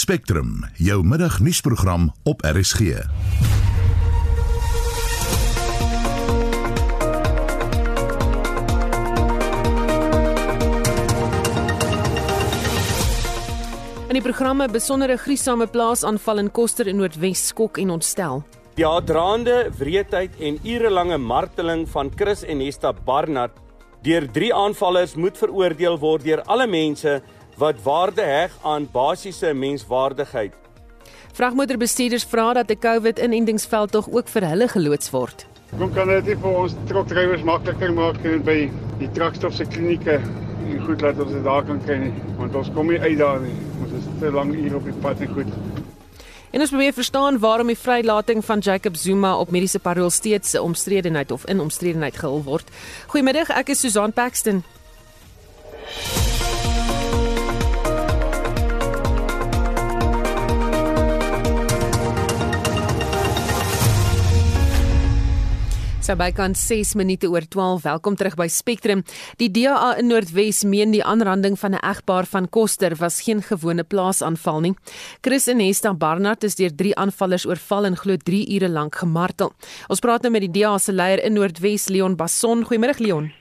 Spectrum, jou middagnuusprogram op RSG. In die programme besondere griesame plaasaanval in Koster in Noordwes skok en ontstel. Ja, draande wreedheid en urelange marteling van Chris en Nesta Barnard deur drie aanvallers moet veroordeel word deur alle mense wat waarde heg aan basiese menswaardigheid. Vragmotorbestuurders vra dat 'n COVID-inentingsveld tog ook vir hulle geloods word. Kom kan dit vir ons trokdrywers makliker maak en by die trakstof se klinieke en goed laat ons dit daar kan kry nie, want ons kom nie uit daar nie. Ons is te lank hier op die pad en goed. En ons probeer verstaan waarom die vrylating van Jacob Zuma op mediese parol steeds 'n omstredenheid of in omstredenheid gehul word. Goeiemiddag, ek is Susan Paxton. So bykans 6 minute oor 12. Welkom terug by Spectrum. Die DA in Noordwes meen die aanranding van 'n egpaar van Koster was geen gewone plaasaanval nie. Chris en Nesta Barnard is deur drie aanvallers oorval en glo 3 ure lank gemartel. Ons praat nou met die DA se leier in Noordwes, Leon Basson. Goeiemôre Leon.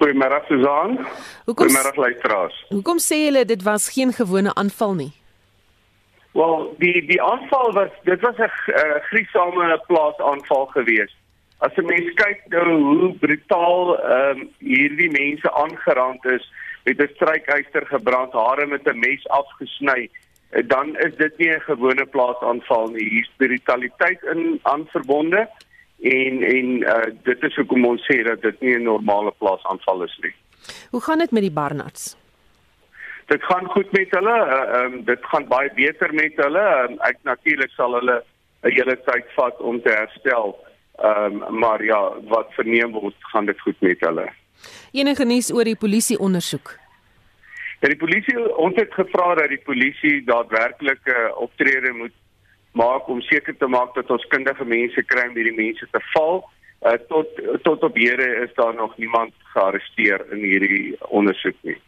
Goeiemôre Susan. Goeiemôre luisteraars. Hoekom sê julle dit was geen gewone aanval nie? Wel, die die aanval was dit was 'n uh, griesame plaasaanval geweest. As 'n mens kyk nou hoe brutaal ehm um, hierdie mense aangerand is met 'n strykyster gebrand, hare met 'n mes afgesny, eh, dan is dit nie 'n gewone plaasaanval nie. Hier's brutaliteit in aan verbonde en en uh, dit is hoekom ons sê dat dit nie 'n normale plaasaanval is nie. Hoe gaan dit met die Barnards? Dit gaan goed met hulle. Eh, ehm uh, um, dit gaan baie beter met hulle. Um, ek natuurlik sal hulle 'n hele tyd vat om te herstel. Ehm um, maar ja, wat verneem word, gaan dit goed met hulle. Enige nuus oor die polisie ondersoek? Ja, die polisie ons het gevra dat die polisie daadwerklik 'n uh, optrede moet maak om seker te maak dat ons kundige mense kry om hierdie mense te val. Uh, tot tot op hede is daar nog niemand gearresteer in hierdie ondersoek nie.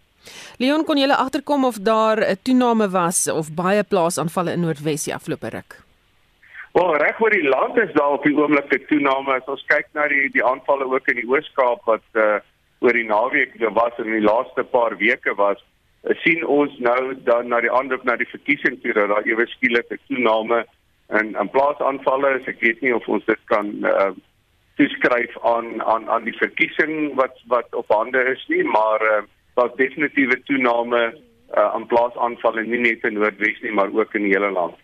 Leon kon jy agterkom of daar 'n toename was of baie plaasaanvalle in Noordwes die afgelope ruk? Wel reg oor die land is daar op die oomblik 'n toename. As ons kyk na die die aanvalle ook in die Oos-Kaap wat uh oor die naweek was en in die laaste paar weke was uh, sien ons nou dan na die aanloop na die verkiesing toe dat daar ewe skielik 'n toename in in plaasaanvalle is. Ek weet nie of ons dit kan uh toeskryf aan aan aan die verkiesing wat wat op hande is nie maar uh daar's definitiewe toename uh aan plaasaanvalle nie net in Noordwes nie maar ook in die hele land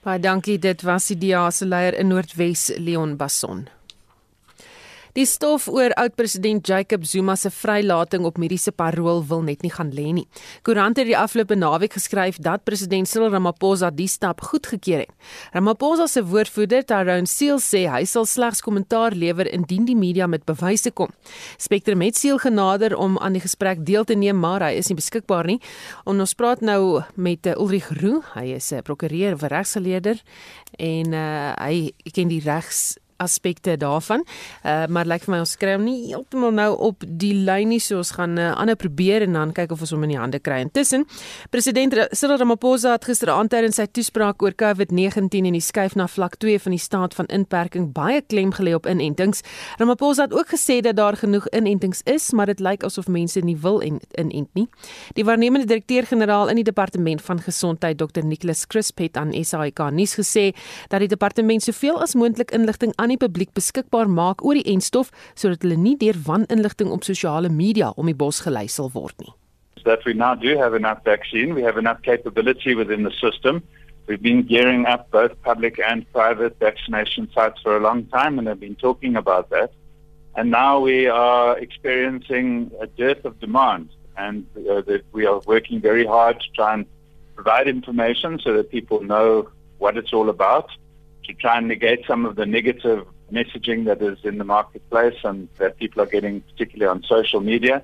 Baie dankie, dit was die DA se leier in Noordwes, Leon Basson. Die stof oor oud-president Jacob Zuma se vrylating op mediese parol wil net nie gaan lê nie. Koerant het die afgelope naweek geskryf dat president Cyril Ramaphosa die stap goedgekeur het. Ramaphosa se woordvoerder, Tyrone Seal, sê hy sal slegs kommentaar lewer indien die media met bewyse kom. Spectrum het Seal genader om aan die gesprek deel te neem, maar hy is nie beskikbaar nie. En ons praat nou met uh, Ulrich Roo, hy is 'n uh, prokureur of regsgeleerder en uh, hy ken die regs aspekte daarvan. Uh maar lyk like vir my ons kry hom nie heeltemal nou op die lyn nie, so ons gaan uh, ander probeer en dan kyk of ons hom in die hande kry. Intussen, president Cyril Ramaphosa het gisteraand tydens sy toespraak oor COVID-19 en die skuif na vlak 2 van die staat van inperking baie klem gelê op inentings. Ramaphosa het ook gesê dat daar genoeg inentings is, maar dit lyk asof mense nie wil en inent nie. Die waarnemende direkteur-generaal in die departement van gesondheid, Dr. Nicholas Crisp het aan SAK nuus gesê dat die departement soveel as moontlik inligting aan die publiek beskikbaar maak oor die enstof sodat hulle nie deur waninligting op sosiale media om die bos gelei sal word nie. That we now do have enough vaccine, we have enough capability within the system. We've been gearing up both public and private vaccination sites for a long time and have been talking about that. And now we are experiencing a dearth of demand and uh, that we are working very hard to try and provide information so that people know what it's all about to try and negate some of the negative messaging that is in the marketplace and that people are getting, particularly on social media,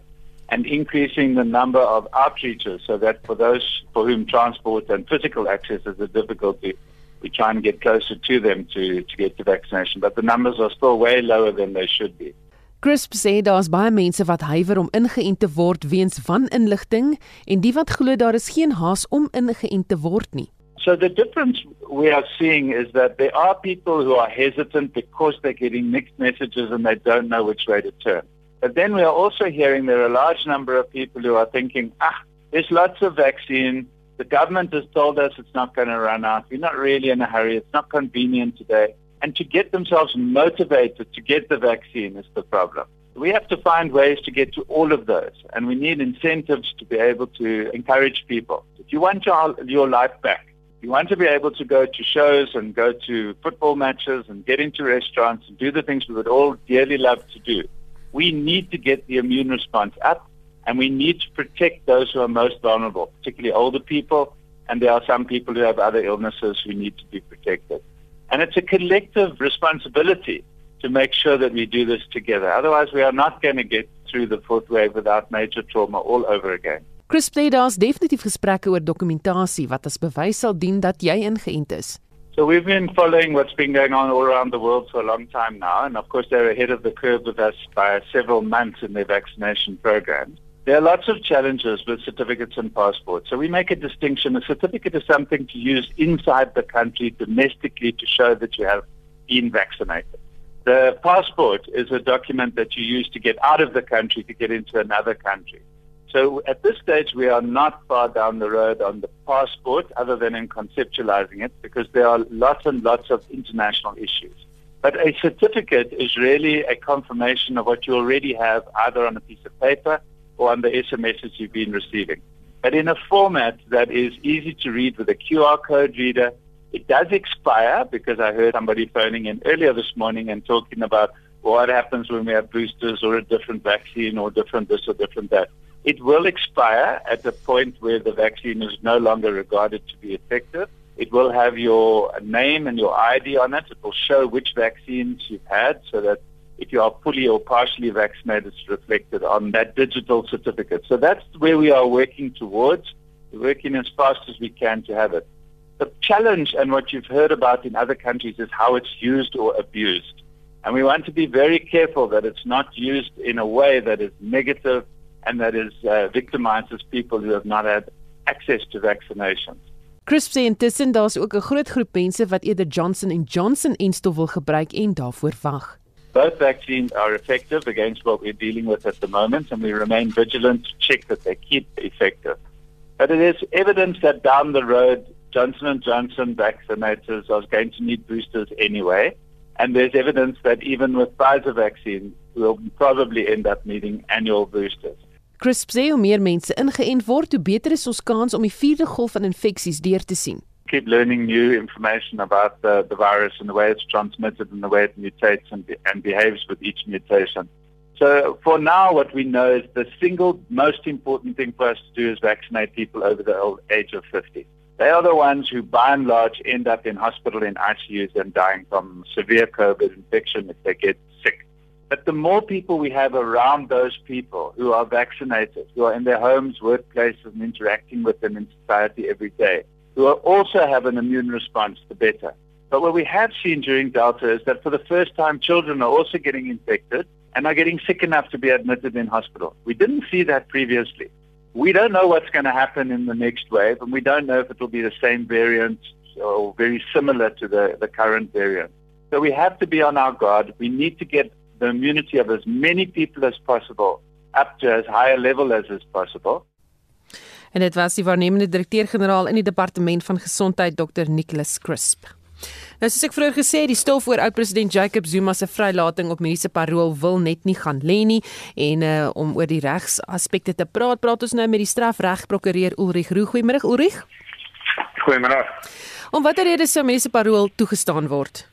and increasing the number of outreaches so that for those for whom transport and physical access is a difficulty, we try and get closer to them to, to get the vaccination. But the numbers are still way lower than they should be. Crisp sê daar's baie mense wat huiwer om ingeënt te word weens waninligting en die wat glo daar is geen haas om ingeënt te word nie. So the difference we are seeing is that there are people who are hesitant because they're getting mixed messages and they don't know which way to turn. But then we are also hearing there are a large number of people who are thinking, ah, there's lots of vaccine. The government has told us it's not going to run out. We're not really in a hurry. It's not convenient today. And to get themselves motivated to get the vaccine is the problem. We have to find ways to get to all of those, and we need incentives to be able to encourage people. If you want your, your life back, you want to be able to go to shows and go to football matches and get into restaurants and do the things we would all dearly love to do. We need to get the immune response up and we need to protect those who are most vulnerable, particularly older people, and there are some people who have other illnesses who need to be protected. And it's a collective responsibility to make sure that we do this together. Otherwise, we are not going to get through the fourth wave without major trauma all over again. Chris sê daar's definitief gesprekke oor dokumentasie wat as bewys sal dien dat jy ingeënt is. So we've been following what's been going on all around the world for a long time now, and of course they're ahead of the curve with us by several months in their vaccination programs. There are lots of challenges with certificates and passports. So we make a distinction. A certificate is something to use inside the country domestically to show that you have been vaccinated. The passport is a document that you use to get out of the country to get into another country. So at this stage, we are not far down the road on the passport other than in conceptualizing it because there are lots and lots of international issues. But a certificate is really a confirmation of what you already have either on a piece of paper or on the SMSs you've been receiving. But in a format that is easy to read with a QR code reader, it does expire because I heard somebody phoning in earlier this morning and talking about what happens when we have boosters or a different vaccine or different this or different that. It will expire at the point where the vaccine is no longer regarded to be effective. It will have your name and your ID on it. It will show which vaccines you've had so that if you are fully or partially vaccinated, it's reflected on that digital certificate. So that's where we are working towards. We're working as fast as we can to have it. The challenge and what you've heard about in other countries is how it's used or abused. And we want to be very careful that it's not used in a way that is negative and that is uh, victimizes people who have not had access to vaccinations. Chris sê intussen daar's ook 'n groot groep mense wat eerder Johnson Johnson enstof wil gebruik en daarvoor wag. Both vaccines are effective against what we're dealing with at the moment and we remain vigilant to check that they keep effective. But it is evidence that down the road Johnson Johnson vaccinators are going to need boosters anyway and there's evidence that even with Pfizer vaccine we'll probably end up needing annual boosters. Crisp sê hoe meer mense ingeënt word, hoe beter is ons kans om die vierde golf van infeksies deur te sien. Keep learning new information about the, the virus and the way it's transmitted and the way it mutates and, and behaves with each mutation. So for now, what we know is the single most important thing for us to do is vaccinate people over the age of 50. They are the ones who, by and large, end up in hospital in ICUs and dying from severe COVID infection if they get sick. But the more people we have around those people who are vaccinated, who are in their homes, workplaces, and interacting with them in society every day, who also have an immune response, the better. But what we have seen during Delta is that for the first time, children are also getting infected and are getting sick enough to be admitted in hospital. We didn't see that previously. We don't know what's going to happen in the next wave, and we don't know if it will be the same variant or very similar to the, the current variant. So we have to be on our guard. We need to get the immunity of as many people as possible up to as high a level as is possible. En dit was die waarnemende direkteur-generaal in die departement van gesondheid Dr Nicholas Crisp. Nou soos ek vroeër gesê het, die stof oor oud-president Jacob Zuma se vrylating op mediese parol wil net nie gaan lê nie en uh, om oor die regsaspekte te praat, praat ons nou met die strafregprokureur Ulrich Roo. Goeiemôre Ulrich. Goeiemôre. Om watter rede sou mediese parol toegestaan word?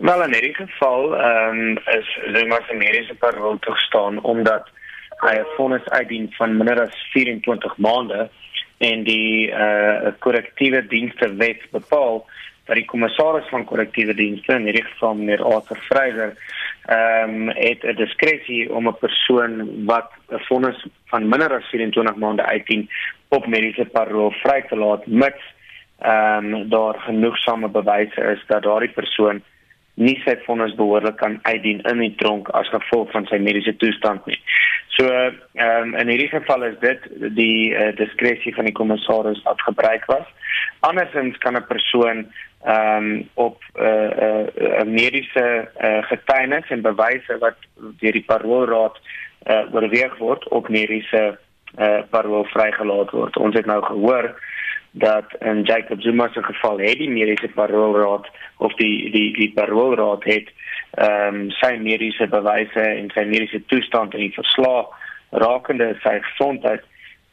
Wel in hierdie geval ehm um, is Zuma se mediese parol toegestaan omdat hy 'n vonnis uitdien van minder as 24 maande en die eh uh, korrektiewe dienste wet bepaal dat die kommissaris van korrektiewe dienste in hierdie geval meneer Arthur Freyser ehm um, het 'n diskresie om 'n persoon wat 'n vonnis van minder as 24 maande uitdien op mediese parol vry te laat mits ehm um, daar genoegsame bewyse is dat daardie persoon nie sy vonnis behoorlik kan uitdien in die tronk as gevolg van sy mediese toestand nie. So ehm um, in hierdie geval is dit die uh, diskresie van die kommissaris wat gebruik was. Andersins kan 'n persoon ehm um, op 'n uh, uh, uh, mediese uh, getuienis en bewyse wat deur die paroolraad uh, oorweeg word op mediese uh, parool vrygelaat word. Ons het nou gehoor dat in Jacob Zuma se geval het die mediese paroolraad of die die die paroolraad het ehm um, sy mediese bewyse en sy mediese toestand in die verslag rakende sy gesondheid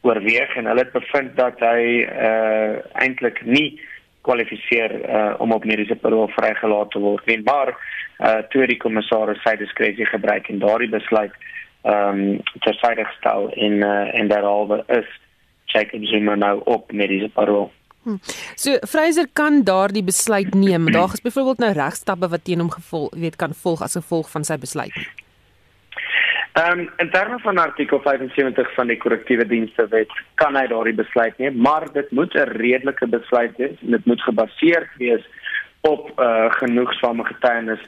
oorweeg en hulle het bevind dat hy eh uh, eintlik nie kwalifiseer uh, om op mediese parool vrygelaat te word nie. Maar eh uh, toe die kommissaris sy diskresie gebruik en daardie besluit ehm um, tersyde gestel en uh, en daaroor is Jacob Zuma nou op mediese parool. Hm. So Fraser kan daardie besluit neem. Daar is byvoorbeeld nou regstappe wat teen hom gevolg, weet kan volg as gevolg van sy besluit. Ehm um, in terme van artikel 75 van die korrektiewe dienste wet kan hy daardie besluit neem, maar dit moet 'n redelike besluit wees en dit moet gebaseer wees op uh, genoegsame getuienis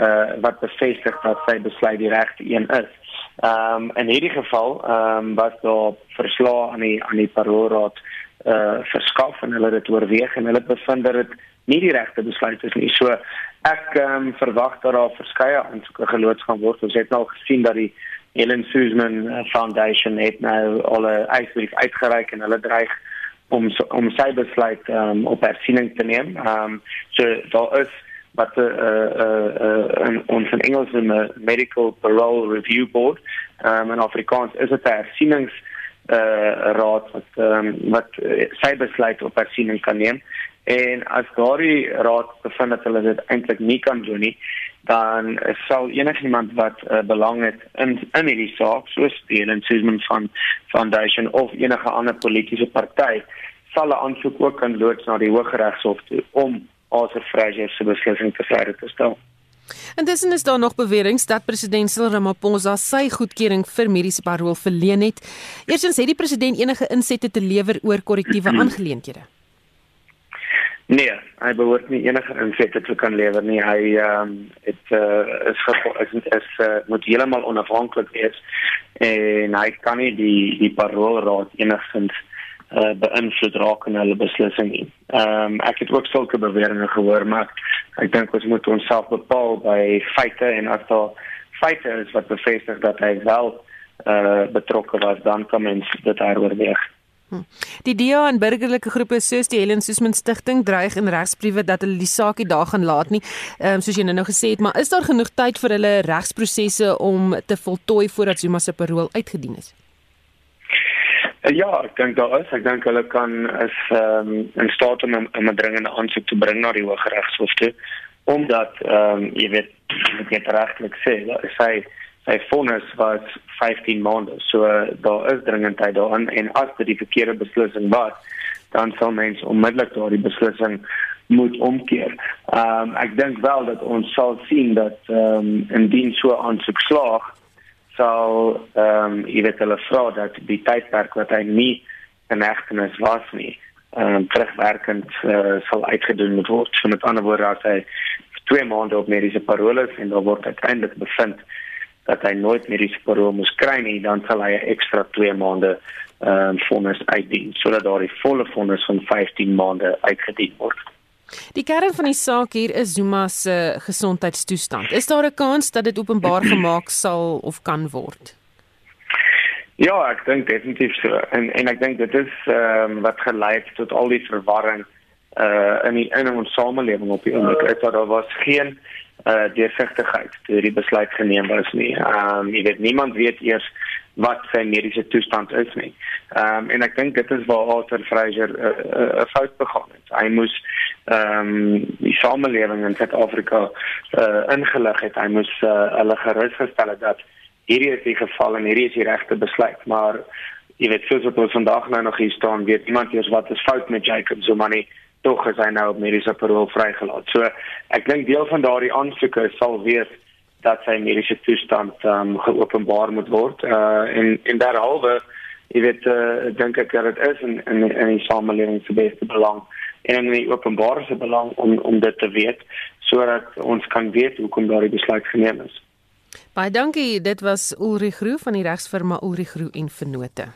uh, wat bevestig dat sy besluit die regte een is. Ehm um, in hierdie geval ehm um, was daar verslae aan die aan die paroolraad eh uh, verskaf en hulle het dit oorweeg en hulle bevind dat dit nie die regte besluit is nie. So ek ehm um, verwag dat daar verskeie aansoeke geloods gaan word. Ons het nou gesien dat die Helen Suzman eh, Foundation het nou alle eisbrief uitgereik en hulle dreig om om sy besluit ehm um, op hersiening te neem. Ehm um, so daar is wat uh, uh, uh, in ons in Engels in the Medical Parole Review Board. Um, in Afrikaans is dit 'n hersienings uh, raad wat um, wat sy besluit op hersiening kan neem. En as daardie raad bevind dat hulle dit eintlik nie kan doen nie dan sal enigiemand wat uh, belang het in in hierdie saak soos die Helen Suzman van Foundation of enige ander politieke party sal 'n aansoek ook kan loods na die Hooggeregshof toe om Arthur Fraser se beslissing te vryde te stel. Intussen is daar nog beweringe dat president Cyril Ramaphosa sy goedkeuring vir mediese parol verleen het. Eerstens het die president enige insette te lewer oor korrektiewe aangeleenthede. Nee, hy behoort nie enige insette te kan lewer nie. Hy ehm um, het uh, is is, is uh, moet heeltemal onafhanklik wees en hy kan nie die die paroolraad enigstens uh, beïnvloed raak in hulle beslissing nie. Ehm um, ek het ook sulke beweringe gehoor, maar ek dink ons moet onsself bepaal by feite en as daar feite is wat bevestig dat hy wel uh, betrokke was, dan kan mens dit oorweeg. Hm. Die DA en burgerlike groepe soos die Helen Suzman Stichting dreig in regsbriewe dat hulle die saakie daar gaan laat nie. Ehm um, soos jy nou gesê het, maar is daar genoeg tyd vir hulle regsprosesse om te voltooi voordat Zuma se parol uitgedien is? Uh, ja, ek dink daar is. Ek dink hulle kan is ehm um, in staat om 'n dringende aansoek te bring na die Hooggeregshof toe omdat ehm um, jy weet wat jy regtig sê, sy sy vonnis was 15 maande. So daar is dringendheid daarin en as dit die verkeerde beslissing was, dan sal mens onmiddellik daardie beslissing moet omkeer. Ehm um, ek dink wel dat ons sal sien dat ehm um, indien so aansoek slaag sal ehm um, jy weet hulle vra dat die tydperk wat hy nie in hegtenis was nie ehm um, terugwerkend uh, sal uitgedoen word. So met ander woorde as hy 2 maande op mediese parole is en dan word uiteindelik bevind dat hy nooit mediese parole moes kry nie, dan sal hy 'n ekstra 2 maande ehm um, vonnis uitdien sodat daar die volle vonnis van 15 maande uitgedien word. Die kern van die saak hier is Zuma se gesondheidstoestand. Is daar 'n kans dat dit openbaar gemaak sal of kan word? Ja, ek dink definitief so. En en ek dink dit is ehm um, wat gelei het tot al die verwarring uh in die in ons samelewing op die oomblik. Dit daar was geen uh deursigtigheid toe die besluit geneem was nie. Ehm um, jy weet niemand weet eers wat sy mediese toestand is nie. Ehm um, en ek dink dit is waar Arthur Fraser 'n uh, uh, uh, fout begaan het. Hy moes ehm um, die samelewing in Suid-Afrika uh, ingelig het. Hy moes uh, hulle gerus gestel het dat hierdie is die geval en hierdie is die regte besluit, maar jy weet soos wat ons vandag nou nog hier staan, weet niemand eers wat is fout met Jacob Zuma nie. Tog is hy nou op mediese parol vrygelaat. So ek dink deel van daardie aansoeke sal wees dat sy mediese toestand ehm um, geopenbaar moet word. Uh en en daaroor jy weet uh, dink ek dat dit is in in in die samelewing se beste belang en in die openbare se belang om om dit te weet. So sodat ons kan weet hoekom daardie besluit geneem is. Baie dankie. Dit was Ulrich Groe van die regsfirma Ulrich Groe en Vennote.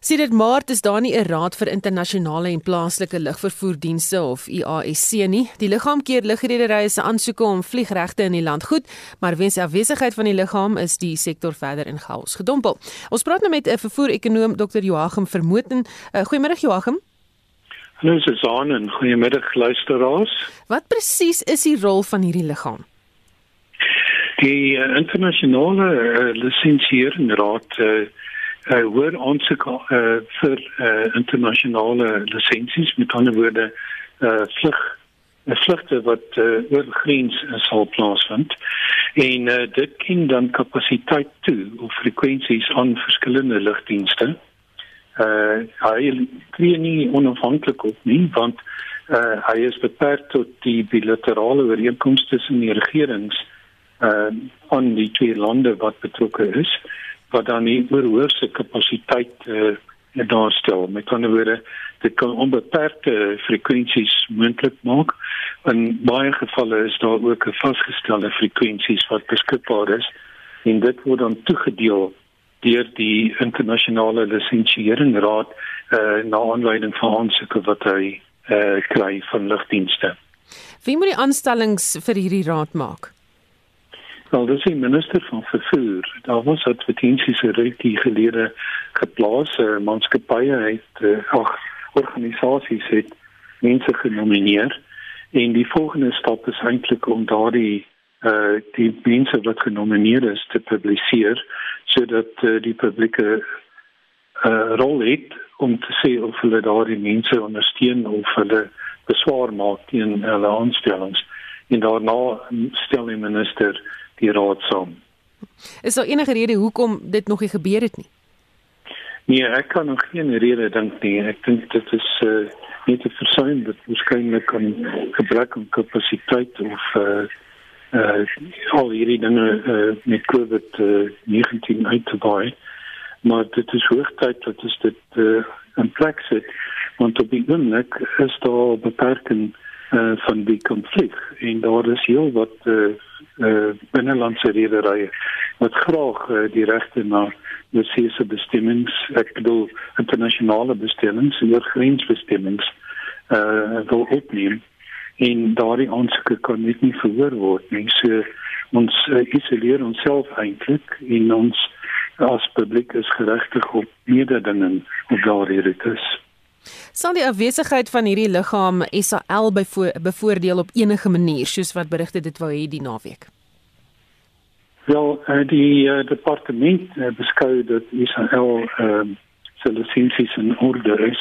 Sedert Maart is daar nie 'n raad vir internasionale en plaaslike lugvervoerdienste of IASC nie. Die liggaam keer lugrederye se aansoeke om vliegregte in die land goed, maar weens afwesigheid van die liggaam is die sektor verder in chaos gedompel. Ons praat nou met 'n vervoer-ekonoom Dr. Joachim Vermoten. Uh, Goeiemôre Joachim. Hallo Susan en goeiemiddag luisteraars. Wat presies is die rol van hierdie liggaam? Die uh, internasionale uh, lisensieringsraad uh, uh hoor ons ook uh vir uh internasionale lisensies. Met ander woorde uh vlug vlugte wat uh, oor grens sal plaasvind. En uh, dit ken dan kapasiteit toe of frekwensies aan verskillende lugdienste. Uh hy tree nie onafhanklik op nie want uh hy is beperk tot die bilaterale ooreenkomste tussen die regerings uh aan die twee lande wat betrokke is wat dan nie oorhoorse kapasiteit uh, daarstel. Met ander woorde, dit kan onbeperkte frekwensies moontlik maak. In baie gevalle is daar ook 'n vasgestelde frekwensies wat beskikbaar is en dit word dan toegedeel deur die internasionale lisensieringsraad uh, na aanleiding van aansoeke wat hy uh, kry van lugdienste. Wie moet die aanstellings vir hierdie raad maak? Wel, dis die minister van vervoer. Daar was advertensies rukkie gelede geplaas. Uh, maatskappye het uh, ag organisasies het mense genomineer en die volgende stap is eintlik om daardie uh die mense wat genomineer is te publiseer sodat uh, die publieke uh rol het om te sê of hulle daardie mense ondersteun of hulle beswaar maak teen hulle aanstellings en daarna stel die minister die raad saam. Is daar enige rede hoekom dit nog nie gebeur het nie? Nee, ek kan nog geen rede dink nie. Ek dink dit is uh net 'n versuim wat waarskynlik kan gebrek aan kapasiteit of uh uh al hierdie dinge uh met COVID uh, 19 uit te baie. Maar dit is hoogtyd dat dit dit uh in plek sit want op die oomblik is daar beperking uh van die konflik en daar is heel wat uh uh, binnelandse rederye wat graag uh, die regte na oorseese bestemmings, ek bedoel internasionale bestemmings, oor grensbestemmings uh wil opneem en daardie aansoeke kan net nie verhoor word nie. So ons uh, isoleer onsself eintlik en ons as publiek is geregtig op mededinging op daardie rites. Sal die afwesigheid van hierdie liggaam SAL bevoordeel op enige manier soos wat berigte dit wou hê die naweek? Wel, uh, die uh, departement uh, beskou dat ehm uh, se lisensies in orde is.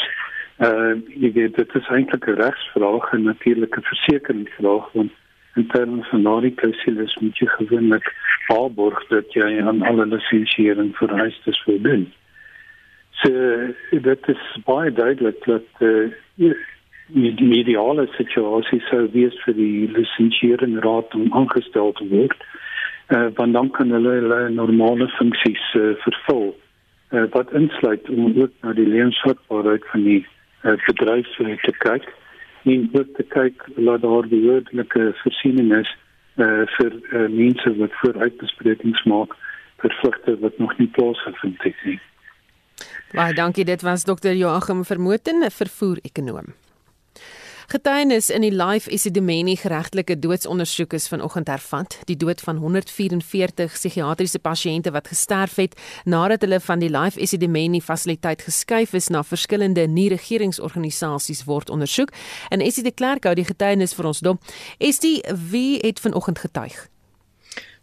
Uh jy weet dit is eintlik 'n regsvraag en natuurlik 'n versekeringsvraag want in terme van daardie klausules moet jy gewoonlik waarborg dat jy aan alle lisensiering vereistes voldoen. So dit is baie duidelik dat uh, die ideale situasie sou wees vir die lisensiering raad om aangestel te word. Uh, want dan kan hulle hulle normale funksies uh, vervul. Uh, wat insluit om ook na die lewensvatbaarheid van die uh, bedryf uh, te kyk en ook te kyk dat daar die woordelike voorsiening is uh, vir uh, mense wat vooruitbesprekings maak vir vlugte wat nog nie plaasgevind het nie. Baie dankie, dit was Dr. Joachim Vermoten, 'n vervoer-ekonoom. Getuienis in die Life Esidimeni geregtelike doodsondersoek is vanoggend hervat. Die dood van 144 psigiatriese pasiënte wat gesterf het nadat hulle van die Life Esidimeni fasiliteit geskuif is na verskillende nie-regeringsorganisasies word ondersoek. En Esie de Klerk hou die getuienis vir ons dop. Esie, wie het vanoggend getuig?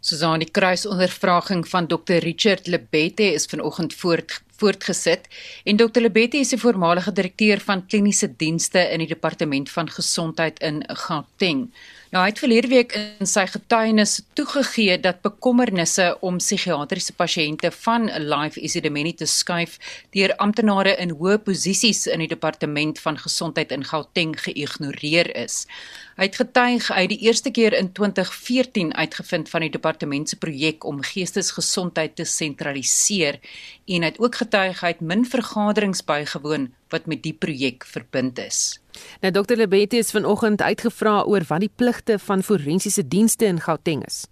Susan, die kruisondervraging van Dr. Richard Lebette is vanoggend voort voortgesit en Dr. Lebette is 'n voormalige direkteur van kliniese dienste in die departement van gesondheid in Gauteng. Nou hy het verlede week in sy getuienis toegegee dat bekommernisse om psigiatriese pasiënte van Life Esidimeni te skuif deur amptenare in hoë posisies in die departement van gesondheid in Gauteng geïgnoreer is. Hy het getuig uit die eerste keer in 2014 uitgevind van die departement se projek om geestesgesondheid te sentraliseer en hy het ook getuig hy het min vergaderings bygewoon wat met die projek verbind is. Nou Dr Lebete is vanoggend uitgevra oor wat die pligte van forensiese dienste in Gauteng is.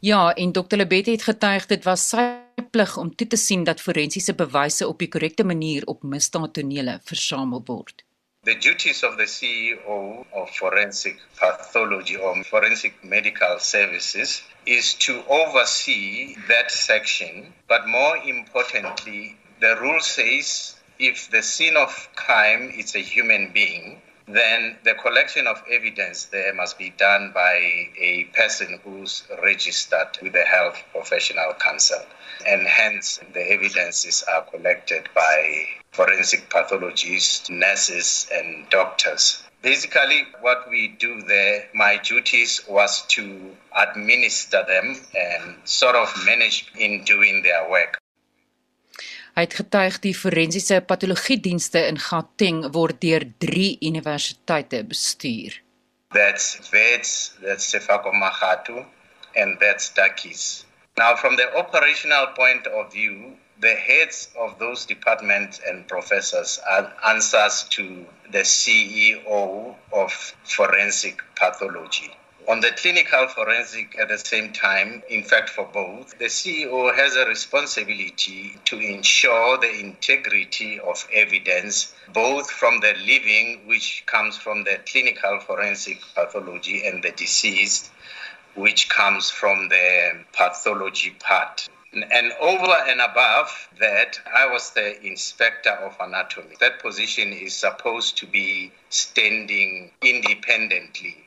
Ja, en Dr Lebete het getuig dit was sy plig om toe te sien dat forensiese bewyse op die korrekte manier op misdaadtonele versamel word. The duties of the CEO of Forensic Pathology or Forensic Medical Services is to oversee that section, but more importantly, the rule says if the scene of crime is a human being, then the collection of evidence there must be done by a person who's registered with the Health Professional Council. And hence, the evidences are collected by forensic pathologists, nurses, and doctors. Basically, what we do there, my duties was to administer them and sort of manage in doing their work. Hy het getuig die forensiese patologie dienste in Gauteng word deur 3 universiteite bestuur. That's Wits, that's Sefako Magatu, and that's Dakis. Now, from the operational point of view, the heads of those departments and professors are answers to the CEO of forensic pathology. On the clinical forensic at the same time, in fact, for both, the CEO has a responsibility to ensure the integrity of evidence, both from the living, which comes from the clinical forensic pathology, and the deceased, which comes from the pathology part. And over and above that, I was the inspector of anatomy. That position is supposed to be standing independently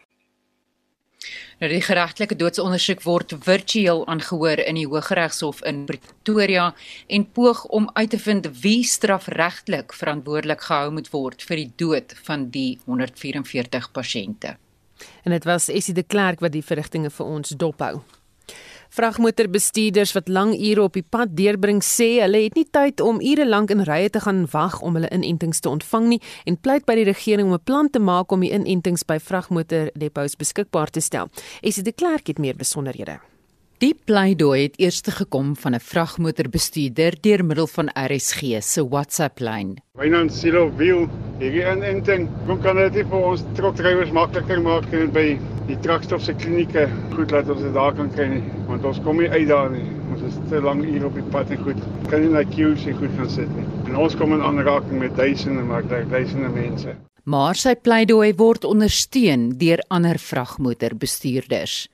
Nou die geregtelike doodsondersoek word virtueel aangehoor in die Hooggeregshof in Pretoria en poog om uit te vind wie strafregtelik verantwoordelik gehou moet word vir die dood van die 144 pasiënte. En dit was Essie de Klerk wat die verrigtinge vir ons dophou. Vragmotorbestuurders wat lang ure op die pad deurbring sê hulle het nie tyd om ure lank in rye te gaan wag om hulle inentings te ontvang nie en pleit by die regering om 'n plan te maak om die inentings by vragmotordepots beskikbaar te stel. Esie de Klerk het meer besonderhede. Die pleidooi het eers gekom van 'n vragmotorbestuurder deur middel van RSG se WhatsApp-lyn. Wynand Silo wiel hierdie inenting kom kan dit vir ons trokdrywers makliker maak en by die trakstof se klinieke goed laat ons dit daar kan kry nie want ons kom nie uit daar nie. Ons is te lank hier op die pad en goed. Kan nie na queues en goed gaan sit nie. En ons kom in aanraking met duisende maar duisende mense. Maar sy pleidooi word ondersteun deur ander vragmotorbestuurders.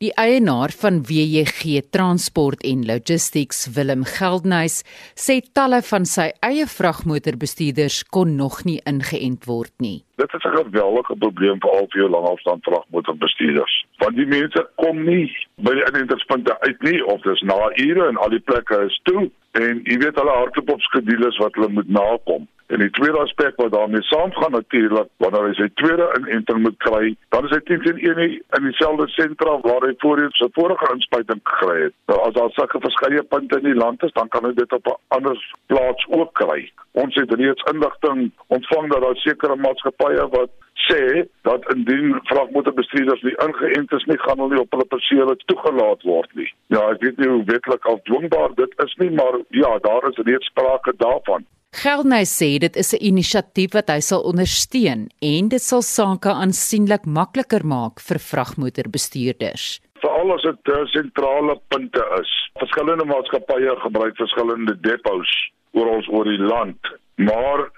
Die eienaar van WJG Transport en Logistics, Willem Geldnys, sê talle van sy eie vragmotorbestuurders kon nog nie ingeënt word nie. Dit is 'n geweldige probleem vir al jou langafstand vragmotorbestuurders. Want die mense kom nie by die inentingspunte uit nie of dis na ure en al die plekke is toe en jy weet hulle hardloop op skedules wat hulle moet nakom. En die tweede aspek wat daarmee saamgaan natuurlik, wanneer hy sy tweede inenting moet kry, dan is hy teen teen een in dieselfde sentra waar hy voorheen sy vorige inspuiting gekry het. Nou as daar sulke verskeie punte in die land is, dan kan hy dit op 'n ander plaas ook kry. Ons het reeds inligting ontvang dat daar sekere maatskappye wat sê dat indien vragmotorbestuurders nie ingeënt is nie, gaan hulle nie op hulle persele toegelaat word nie. Ja, ek weet nie hoe wetlik of dwingbaar dit is nie, maar ja, daar is reeds sprake daarvan. Geldnys sê dit is 'n inisiatief wat hy sal ondersteun en dit sal sake aansienlik makliker maak vir vragmotorbestuurders. Veral as dit uh, sentrale punte is. Verskillende maatskappye gebruik verskillende depots oral oor die land, maar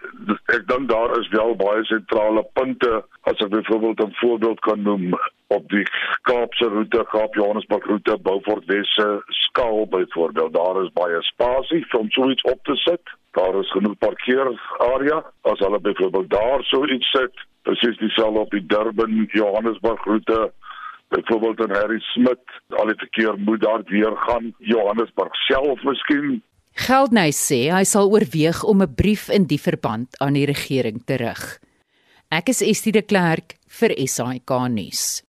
ek dink daar is wel baie sentrale punte as ek byvoorbeeld 'n voorbeeld kan noem op die Kaapse roete, Kaap Johannesburg roete, Beaufort Wesse skaal byvoorbeeld. Daar is baie spasie om so iets op te sit. Daar is genoeg parkeerarea. As hulle byvoorbeeld daar sou iets sit presies dieselfde op die Durban Johannesburg roete byvoorbeeld in Harry Smith al die verkeer moet daar weer gaan. Johannesburg self miskien Geldney sê hy sal oorweeg om 'n brief in die verband aan die regering te rig. Ek is Estie de Klerk vir SAK nuus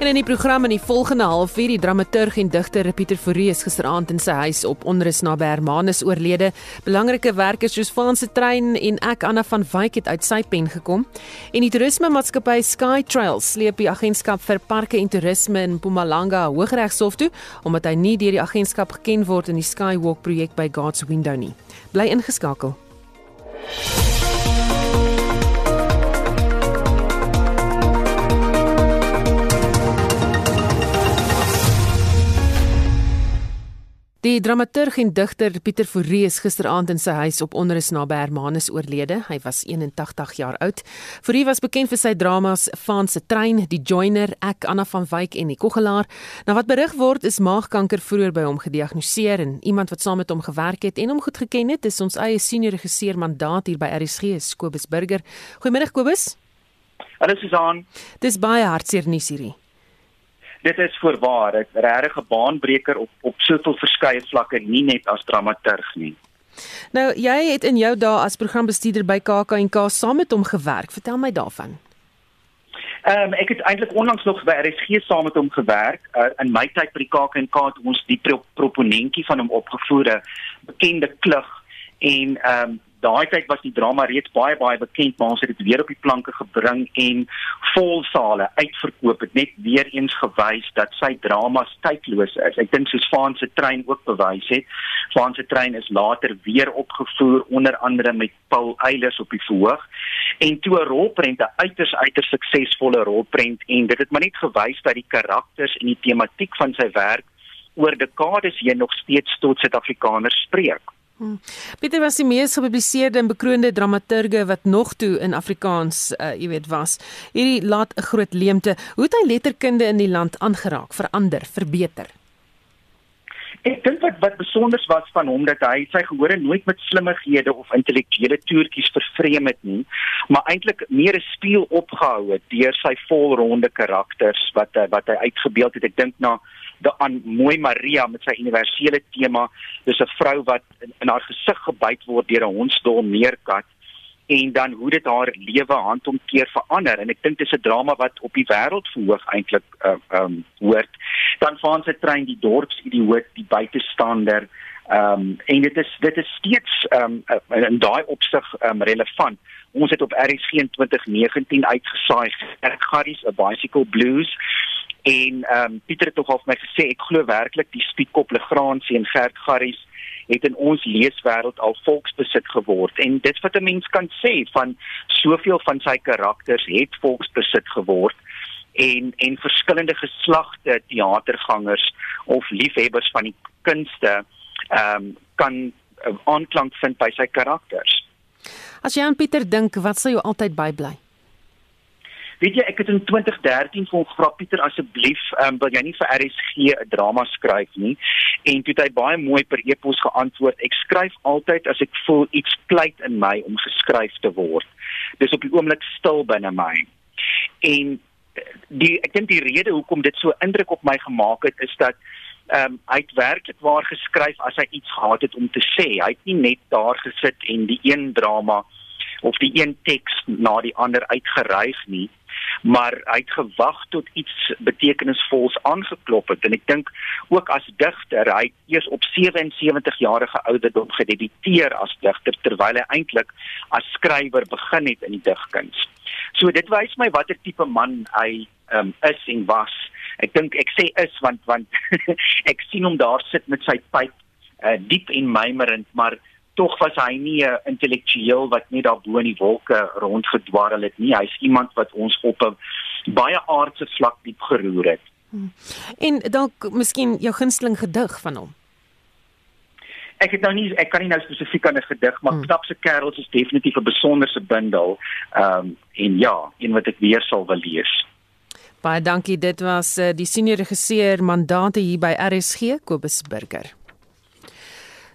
En in die program in die volgende halfuur die dramaturg en digter Pieter Fourie is gisteraand in sy huis op onrus naby Hermanus oorlede. Belangrike werkers soos Franse Trein en ek Anna van Wyk het uit sy pen gekom. En die toerisme maatskappy Sky Trails sleep die agentskap vir parke en toerisme in Mpumalanga Hooggeregshof toe omdat hy nie deur die agentskap geken word in die Skywalk projek by God's Window nie. Bly ingeskakel. Die dramaturg en digter Pieter Fourie is gisteraand in sy huis op onrus naby Hermanus oorlede. Hy was 81 jaar oud. Fourie was bekend vir sy dramas Van se trein, Die Joiner, Ek Anna van Wyk en Die Koggelaar. Nou wat berig word is maagkanker vroeër by hom gediagnoseer en iemand wat saam met hom gewerk het en hom goed geken het, is ons eie senior regisseur mandaat hier by RSG, Kobus Burger. Goeiemiddag Kobus. Hallo Susan. Dis baie hartseer nuus hierdie dit is voorwaar 'n regte baanbreker op op soveel verskeie vlakke nie net as dramaturg nie. Nou jy het in jou dae as programbestuurder by KAK&K saam met hom gewerk. Vertel my daarvan. Ehm um, ek het eintlik onlangs nog by RSG saam met hom gewerk. Uh, in my tyd by die KAK&K het ons die pro proponentjie van hom opgevoer, bekende klug en ehm um, daai tyd was die drama reeds baie baie bekend, maar ons het dit weer op die planke gebring en vol sale uitverkoop het net weer eens gewys dat sy drama tydloos is. Ek dink soos Vaan se trein ook bewys het. Vaan se trein is later weer opgevoer onder andere met Paul Eilers op die verhoog en toe 'n rolprent 'n uiters uiters suksesvolle rolprent en dit het maar net gewys dat die karakters en die tematiek van sy werk oor dekades heen nog steeds tot Suid-Afrikaners spreek. Hmm. Pieter was die mees gepubliseerde en bekroonde dramaturge wat nog toe in Afrikaans, uh, jy weet, was. Hierdie laat 'n groot leemte. Hoe het hy letterkunde in die land aangeraak, verander, verbeter? Ek dink wat wat besonder was van hom dat hy sy gehore nooit met slimmighede of intellektuele toertjies vervreem het nie, maar eintlik meer 'n spieël opgehou het deur sy volronde karakters wat wat hy uitgebeeld het. Ek dink na de aan mooi Maria met sy universele tema. Dis 'n vrou wat in, in haar gesig gebyt word deur 'n hondsdol meerkat en dan hoe dit haar lewe handomkeer verander. En ek dink dis 'n drama wat op die wêreld verhoog eintlik uh, um hoort. Dan vaan sy trein die dorpsidioot die buitestander um en dit is dit is steeds um in daai opsig um relevant. Ons het op RSG 2019 uitgesaai Garries 'n bicycle blues En ehm um, Pieter het tog al vir my gesê ek glo werklik die Spietkop Legrandsie en Gert Garries het in ons leeswêreld al volksbesit geword en dit wat 'n mens kan sê van soveel van sy karakters het volksbesit geword en en verskillende geslagte teatergangers of liefhebbers van die kunste ehm um, kan uh, aanklank vind by sy karakters. As jy aan Pieter dink, wat sal jou altyd bybly? Weet jy, ek het in 2013 vir hom gevra Pieter asseblief, ehm um, wil jy nie vir RSG 'n drama skryf nie? En toe het hy baie mooi per e-pos geantwoord. Ek skryf altyd as ek voel iets pleit in my om geskryf te word. Dis op die oomblik stil binne my. En die ek dink die rede hoekom dit so indruk op my gemaak het is dat ehm um, hy het werklik waar geskryf as hy iets gehad het om te sê. Hy het nie net daar gesit en die een drama of die een teks na die ander uitgeryg nie maar hy het gewag tot iets betekenisvols aangeklop het en ek dink ook as digter hy het eers op 77 jarige ouderdom gedebuteer as digter terwyl hy eintlik as skrywer begin het in die digkuns. So dit wys my watter tipe man hy um, is en was. Ek dink ek sê is want want ek sien hom daar sit met sy pyp uh, diep en mymerend maar tog was hy nie 'n intellektueel wat net daar bo in die wolke rondgedwarrel het nie. Hy's iemand wat ons op 'n baie aardse vlak diep geroer het. Hmm. En dalk miskien jou gunsteling gedig van hom. Ek het nou nie ek kan nie nou spesifiek aan 'n gedig, maar hmm. Knap se kerels is definitief 'n besonderse bundel. Ehm um, en ja, een wat ek weer sal wil lees. Baie dankie. Dit was uh, die senior regisseur mandate hier by RSG Kobus Burger.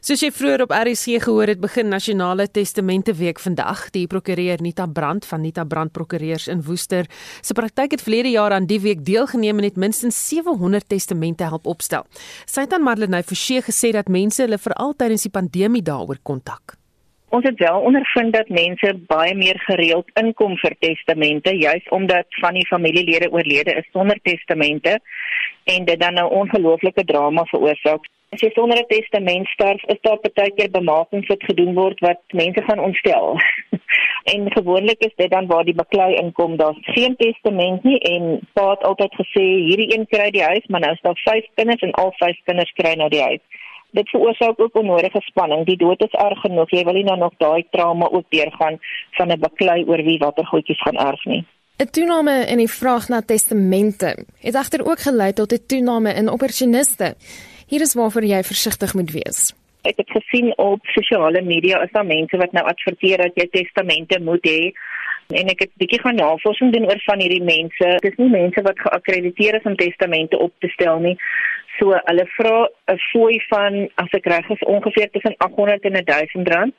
Soos jy vroeër op RC gehoor het, begin Nasionale Testamente Week vandag. Die prokureur Nita Brand van Nita Brand Prokureurs in Woester se praktyk het verlede jaar aan die week deelgeneem en het minstens 700 testamente help opstel. Sy het aan Marlenae Forsie gesê dat mense hulle veral tydens die pandemie daaroor kontak. Ons het wel ondervind dat mense baie meer gereeld inkom vir testamente juis omdat van die familielede oorlede is sonder testamente en dit dan nou ongelooflike drama veroorsaak. As jy sonder 'n testament sterf, is daar baie keer bemakings wat gedoen word wat mense gaan ontstel. en gewoonlik is dit dan waar die baklei inkom, daar's geen testament nie en pa het altyd gesê hierdie een kry die huis, maar nou is daar vyf kinders en al vyf kinders kry nou die huis dit veroorsaak ook onnodige spanning. Die dood is erg genoeg. Jy wil nie nou nog daai trauma ook deurgaan van 'n baklei oor wie watter goedjies gaan erf nie. 'n Toename in die vraag na testamente het egter ook gelei tot 'n toename in opportuniste. Hier is waarvoor jy versigtig moet wees. Ek het gesien op sosiale media is daar mense wat nou adverteer dat jy testamente moet hê en ek het 'n bietjie gaan navorsing doen oor van hierdie mense. Dit is nie mense wat geakkrediteer is om testamente op te stel nie. So hulle vra 'n fooi van as ek reg is ongeveer tussen 800 en 1000 rand.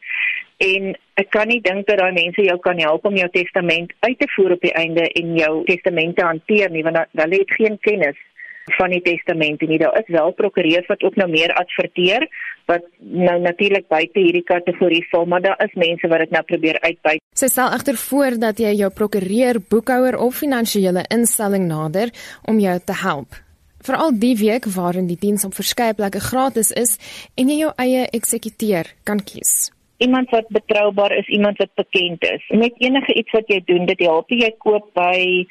En ek kan nie dink dat daai mense jou kan help om jou testament uit te voer op die einde en jou testamente hanteer nie want hulle het geen kennis van die testamente nie. Daar is wel prokureurs wat ook nou meer adverteer wat nou natuurlik buite hierdie kategorie val, maar daar is mense wat dit nou probeer uitbuit. Sy stel egter voor dat jy jou prokureur, boekhouer of finansiële instelling nader om jou te help. Veral die week waarin die diens op verskeie plekke gratis is en jy jou eie eksekuteur kan kies. Iemand wat betroubaar is, iemand wat bekend is. Net enige iets wat jy doen, dit help jy koop by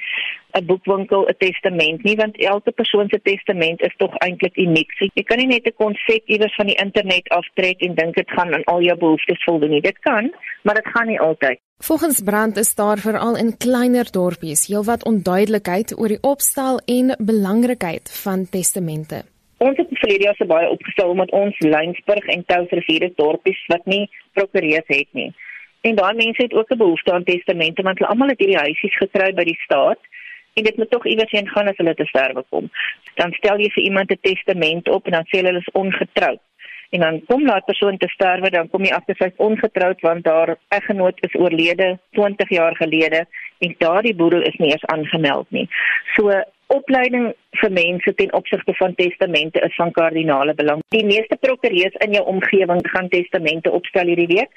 'n boekwinkel 'n testament nie want elke persoon se testament is tog eintlik uniek. So, jy kan nie net 'n konsep iewers van die internet aftrek en dink dit gaan aan al jou behoeftes voldoen nie. Dit kan, maar dit gaan nie altyd. Volgens Brand is daar veral in kleiner dorpies heelwat onduidelikheid oor die opstel en belangrikheid van testamente. Ons het verlede jaar se baie opgestel omdat ons Lynsburg en Touwsrivier dorpies wat nie prokureurs het nie. En daai mense het ook 'n behoefte aan testamente want hulle almal het hierdie huisies gekry by die staat en dit moet tog iewers heen gaan as hulle te sterwe kom. Dan stel jy vir iemand 'n testament op en dan sê hulle hulle is ongetroud. En dan kom daai persoon te sterwe, dan kom jy agter sy's ongetroud want haar eggenoot is oorlede 20 jaar gelede en daardie boedel is nie eens aangemeld nie. So opleiding vir mense ten opsigte van testamente is van kardinale belang. Die meeste prokureurs in jou omgewing gaan testamente opstel hierdie week.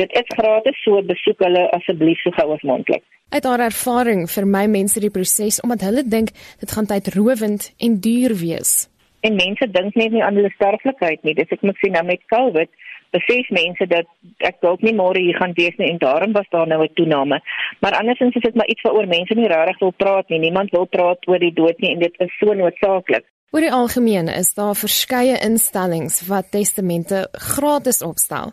Dit is gratis, so besoek hulle asseblief so gou as moontlik. Uit haar ervaring vir my mense die proses omdat hulle dink dit gaan tydrowend en duur wees. En mense dink net nie aan hulle sterflikheid nie. Dis ek moet sê nou met COVID besef mense dat ek dalk nie môre hier gaan wees nie en daarom was daar nou 'n toename. Maar andersins is dit maar iets waaroor mense nie regtig wil praat nie. Niemand wil praat oor die dood nie en dit is so noodsaaklik. Oor die algemeen is daar verskeie instellings wat testamente gratis opstel.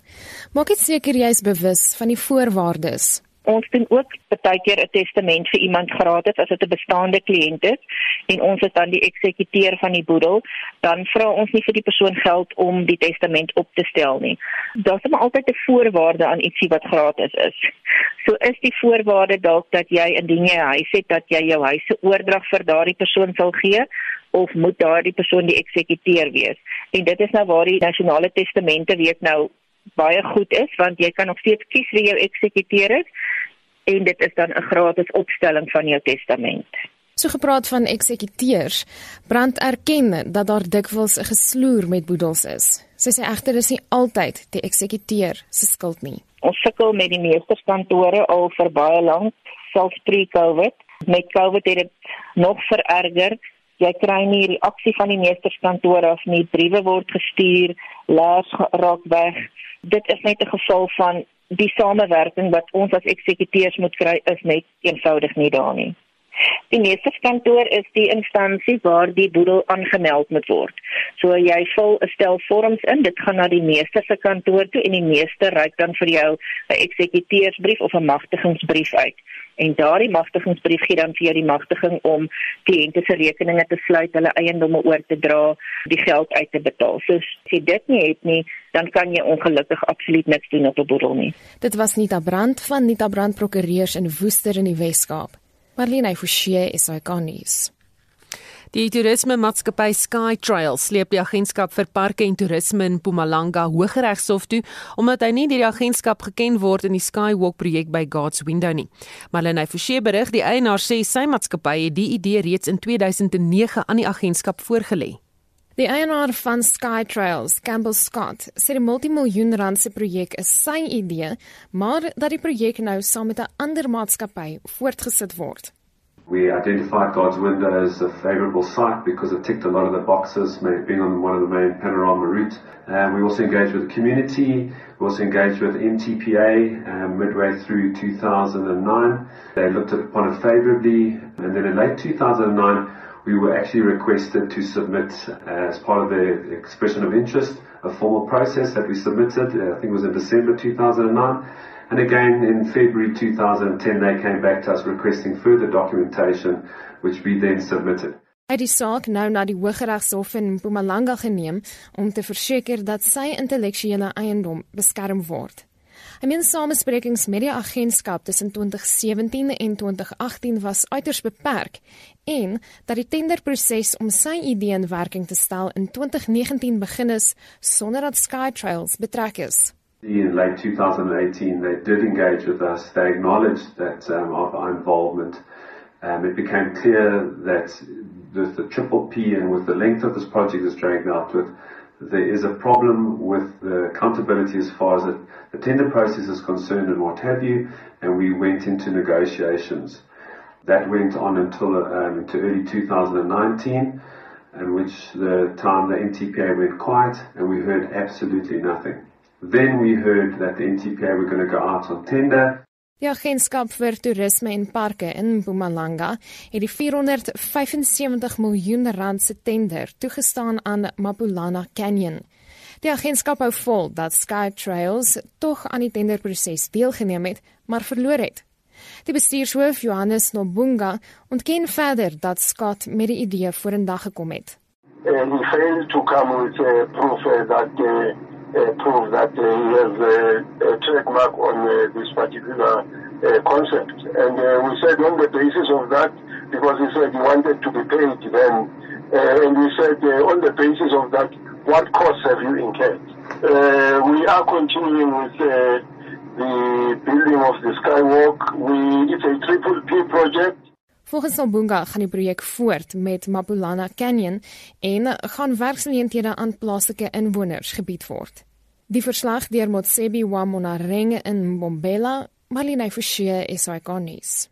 Maak dit seker jy is bewus van die voorwaardes. Ons doen ook baie keer 'n testament vir iemand gratis as dit 'n bestaande kliënt is en ons is dan die eksekuteur van die boedel, dan vra ons nie vir die persoon geld om die testament op te stel nie. Daar's maar altyd 'n voorwaarde aan ietsie wat gratis is. So is die voorwaarde dalk dat jy indien jy 'n huis het dat jy jou huis se oordrag vir daardie persoon sal gee of moet daardie persoon die eksekuteur wees. En dit is nou waar die nasionale testamente week nou baie goed is want jy kan nog steeds kies wie jou eksekuteur is en dit is dan 'n gratis opstelling van jou testament. So gepraat van eksekuteurs, brand erken dat daar dikwels 'n gesloer met boedels is. Sy sê egter dis nie altyd die eksekuteur se skuld nie. Ons sukkel met die meesterskantore al vir baie lank, selfs pre-COVID. Met COVID het dit nog vererger. Jy kry nie reaksie van die meesterskantore af nie. Briewe word gestuur, laas raak weg. Dit is net 'n geval van die samewerking wat ons as eksekuteurs moet kry is net eenvoudig nie daar nie. Die meesterskantoor is die instansie waar die boedel aangemeld moet word. So jy vul 'n stel vorms in, dit gaan na die meester se kantoor toe en die meester reik dan vir jou 'n eksekuteursbrief of 'n magtigingsbrief uit. En daardie magtigingsbrief gee dan vir jou die magtiging om kliënte se rekeninge te sluit, hulle eiendomme oor te dra, die geld uit te betaal. So as jy dit nie het nie, dan kan jy ongelukkig absoluut niks doen op 'n boedel nie. Dit was Nita Brand van Nita Brand Prokureurs in Woester in die Wes-Kaap. Marlene Forsie is hy kanies. Die toerisme maatskappy Sky Trail sleep die agentskap vir parke en toerisme in Mpumalanga Hooggeregshof toe omdat hy nie deur die agentskap geken word in die Skywalk projek by God's Window nie. Marlene Forsie berig die eienaar sê sy maatskappy het die idee reeds in 2009 aan die agentskap voorgelê. Die eienaar van Skytrails, Campbell Scott, sê die multimiljoen rand se projek is sy idee, maar dat die projek nou saam met 'n ander maatskappy voortgesit word. We identified God's Window as a favorable site because it ticked a lot of the boxes, being on one of the main panorama routes. And we also engaged with the community. We also engaged with MTPA um, midway through 2009. They looked upon it favorably. And then in late 2009, we were actually requested to submit, uh, as part of the expression of interest, a formal process that we submitted, uh, I think it was in December 2009. And again, in February 2010, they came back to us requesting further documentation, which we then submitted. Hy het die saak nou na die Hooggeregshof in Mpumalanga geneem om te verseker dat sy intellektuele eiendom beskerm word. Hy meen samesprekings met die agentskap tussen 2017 en 2018 was uiters beperk en dat die tenderproses om sy idee in werking te stel in 2019 begin is sonder dat Skytrails betrek is. In late 2018 they did engage with us. They acknowledged that um, of our involvement. Um, it became clear that with the triple P and with the length of this project is dragged out with there is a problem with the accountability as far as the, the tender process is concerned and what have you, and we went into negotiations. That went on until um, into early 2019, in which the time the NTPA went quiet and we heard absolutely nothing. Then we heard that the NTPA were going to go out on tender. Die agentskap vir toerisme en parke in Mpumalanga het die 475 miljoen rand se tender toegestaan aan Mapulana Canyon. Die agentskap hou vol dat Skytrails tog aan die tenderproses deelgeneem het, maar verloor het. Die bestuurshoof Johannes Nobunga ontken verder dat Scott met die idee vorendag gekom het. And he failed to come with a proof that uh, uh, prove that uh, he has uh, a trademark on uh, this particular uh, concept. And uh, we said on the basis of that, because he said he wanted to be paid then, uh, and we said uh, on the basis of that, what costs have you incurred? Uh, we are continuing with uh, the building of the skywalk. We, it's a triple P project. Volgens Obunga gaan die projek voort met Mapulana Canyon en gaan werksgeleenthede aan plaaslike inwoners gebied word. Die verslag deur Motsebi wa Monareng in Mbombela, Malina Forsie, SAK nuus.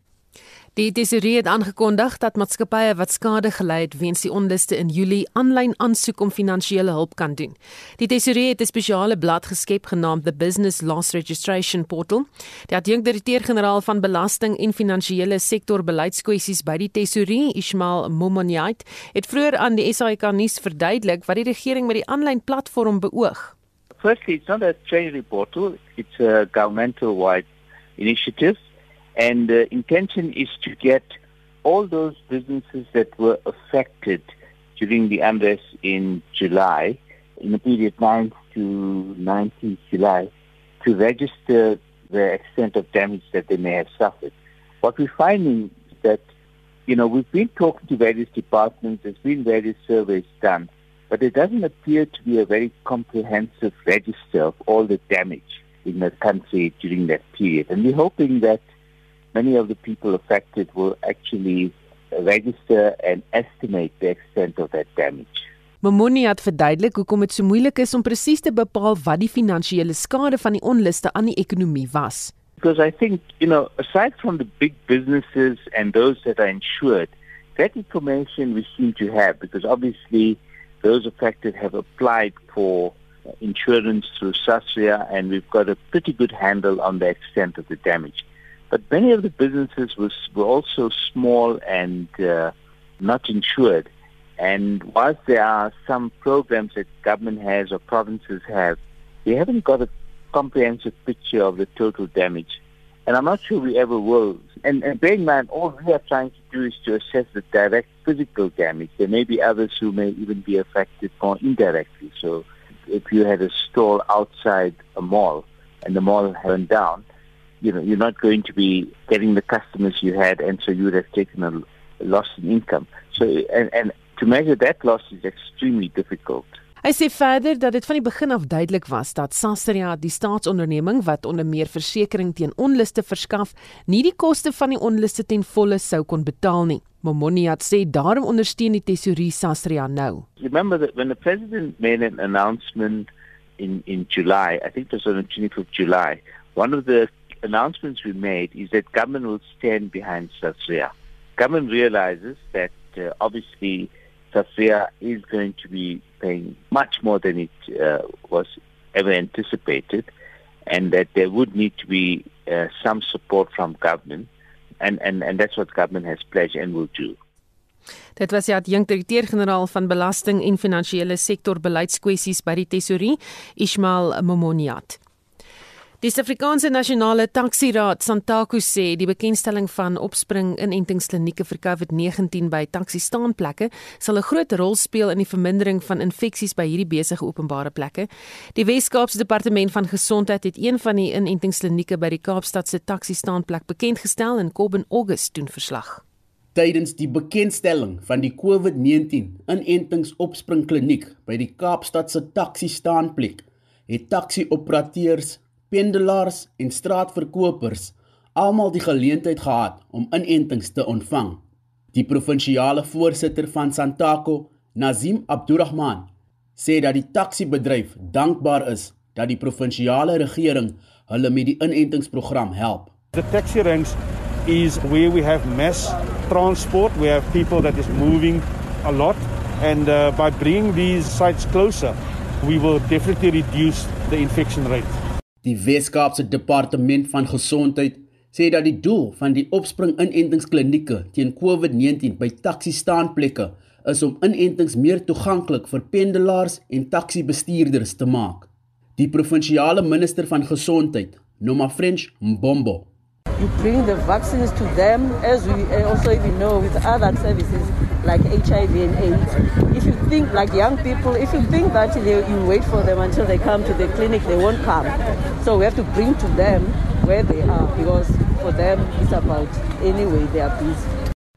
Die tesourier het aangekondig dat maatskappye wat skade gely het weens die onluste in Julie aanlyn aansoek om finansiële hulp kan doen. Die tesourier het 'n spesiale blad geskep genaamd the Business Loss Registration Portal. Die adjunkdirekteur-generaal van belasting en finansiële sektor beleidskwessies by die tesourier, Ismail Momoniait, het vroeër aan die SAK nuus verduidelik wat die regering met die aanlyn platform beoog. Firstly, it's not a treasury portal, it's a governmental wide initiative And the intention is to get all those businesses that were affected during the unrest in July, in the period 9th to 19th July, to register the extent of damage that they may have suffered. What we're finding is that, you know, we've been talking to various departments, there's been various surveys done, but there doesn't appear to be a very comprehensive register of all the damage in the country during that period. And we're hoping that many of the people affected will actually register and estimate the extent of that damage. Mamoni het verduidelik hoekom dit so moeilik is om presies te bepaal wat die finansiële skade van die onluste aan die ekonomie was. Because I think, you know, aside from the big businesses and those that are insured, that information we seem to have because obviously those affected have applied for insurance through SASRIA and we've got a pretty good handle on the extent of the damage. But many of the businesses was, were also small and uh, not insured. And whilst there are some programs that government has or provinces have, they haven't got a comprehensive picture of the total damage. And I'm not sure we ever will. And, and bear in mind, all we are trying to do is to assess the direct physical damage. There may be others who may even be affected more indirectly. So if you had a stall outside a mall and the mall burned down, you know, you're not going to be getting the customers you had, and so you would have taken a, loss in income. So, and, and to measure that loss is extremely difficult. Hy sê verder dat dit van die begin af duidelik was dat Sasria, die staatsonderneming wat onder meer versekerings teen onluste verskaf, nie die koste van die onluste ten volle sou kon betaal nie. Momoniat sê daarom ondersteun die tesourier Sasria nou. Remember that when the president made an announcement in in July, I think it was on the 20th of July, one of the announcements we made is that government will stand behind Sasria. Government realizes that uh, obviously Sasria is going to be paying much more than it uh, was ever anticipated and that there would need to be uh, some support from government and, and, and that's what government has pledged and will do. Dit was die adjunkdirekteur-generaal van belasting en finansiële sektor beleidskwessies by die Tesorie, Ismail Momoniat. Die Suid-Afrikaanse Nasionale Taxi-raad, SANTACO, sê die bekendstelling van opspring inentingsklinieke vir COVID-19 by taxi-staanplekke sal 'n groot rol speel in die vermindering van infeksies by hierdie besige openbare plekke. Die Wes-Kaapse Departement van Gesondheid het een van die inentingsklinieke by die Kaapstadse taxi-staanplek bekendgestel en Kobben August doen verslag. Tydens die bekendstelling van die COVID-19 inentingsopspringkliniek by die Kaapstadse taxi-staanplek het taxi-operateurs pendelaars en straatverkopers almal die geleentheid gehad om inentings te ontvang. Die provinsiale voorsitter van Santaco, Nazim Abdurrahman, sê dat die taxi-bedryf dankbaar is dat die provinsiale regering hulle met die inentingsprogram help. The taxi ranks is where we have mass transport, we have people that is moving a lot and uh, by bringing these sites closer, we will definitely reduce the infection rate. Die Wes-Kaapse Departement van Gesondheid sê dat die doel van die opspring inentingsklinieke teen COVID-19 by taxi-staanplekke is om inentings meer toeganklik vir pendelaars en taxi-bestuurders te maak. Die provinsiale minister van Gesondheid, Noma French Mbombo, you bring the vaccines to them as we also even know with other services like HIV and AIDS. If you think like young people, if you think that they, you wait for them until they come to the clinic, they won't come. So we have to bring to them where they are because for them it's about anyway they are busy.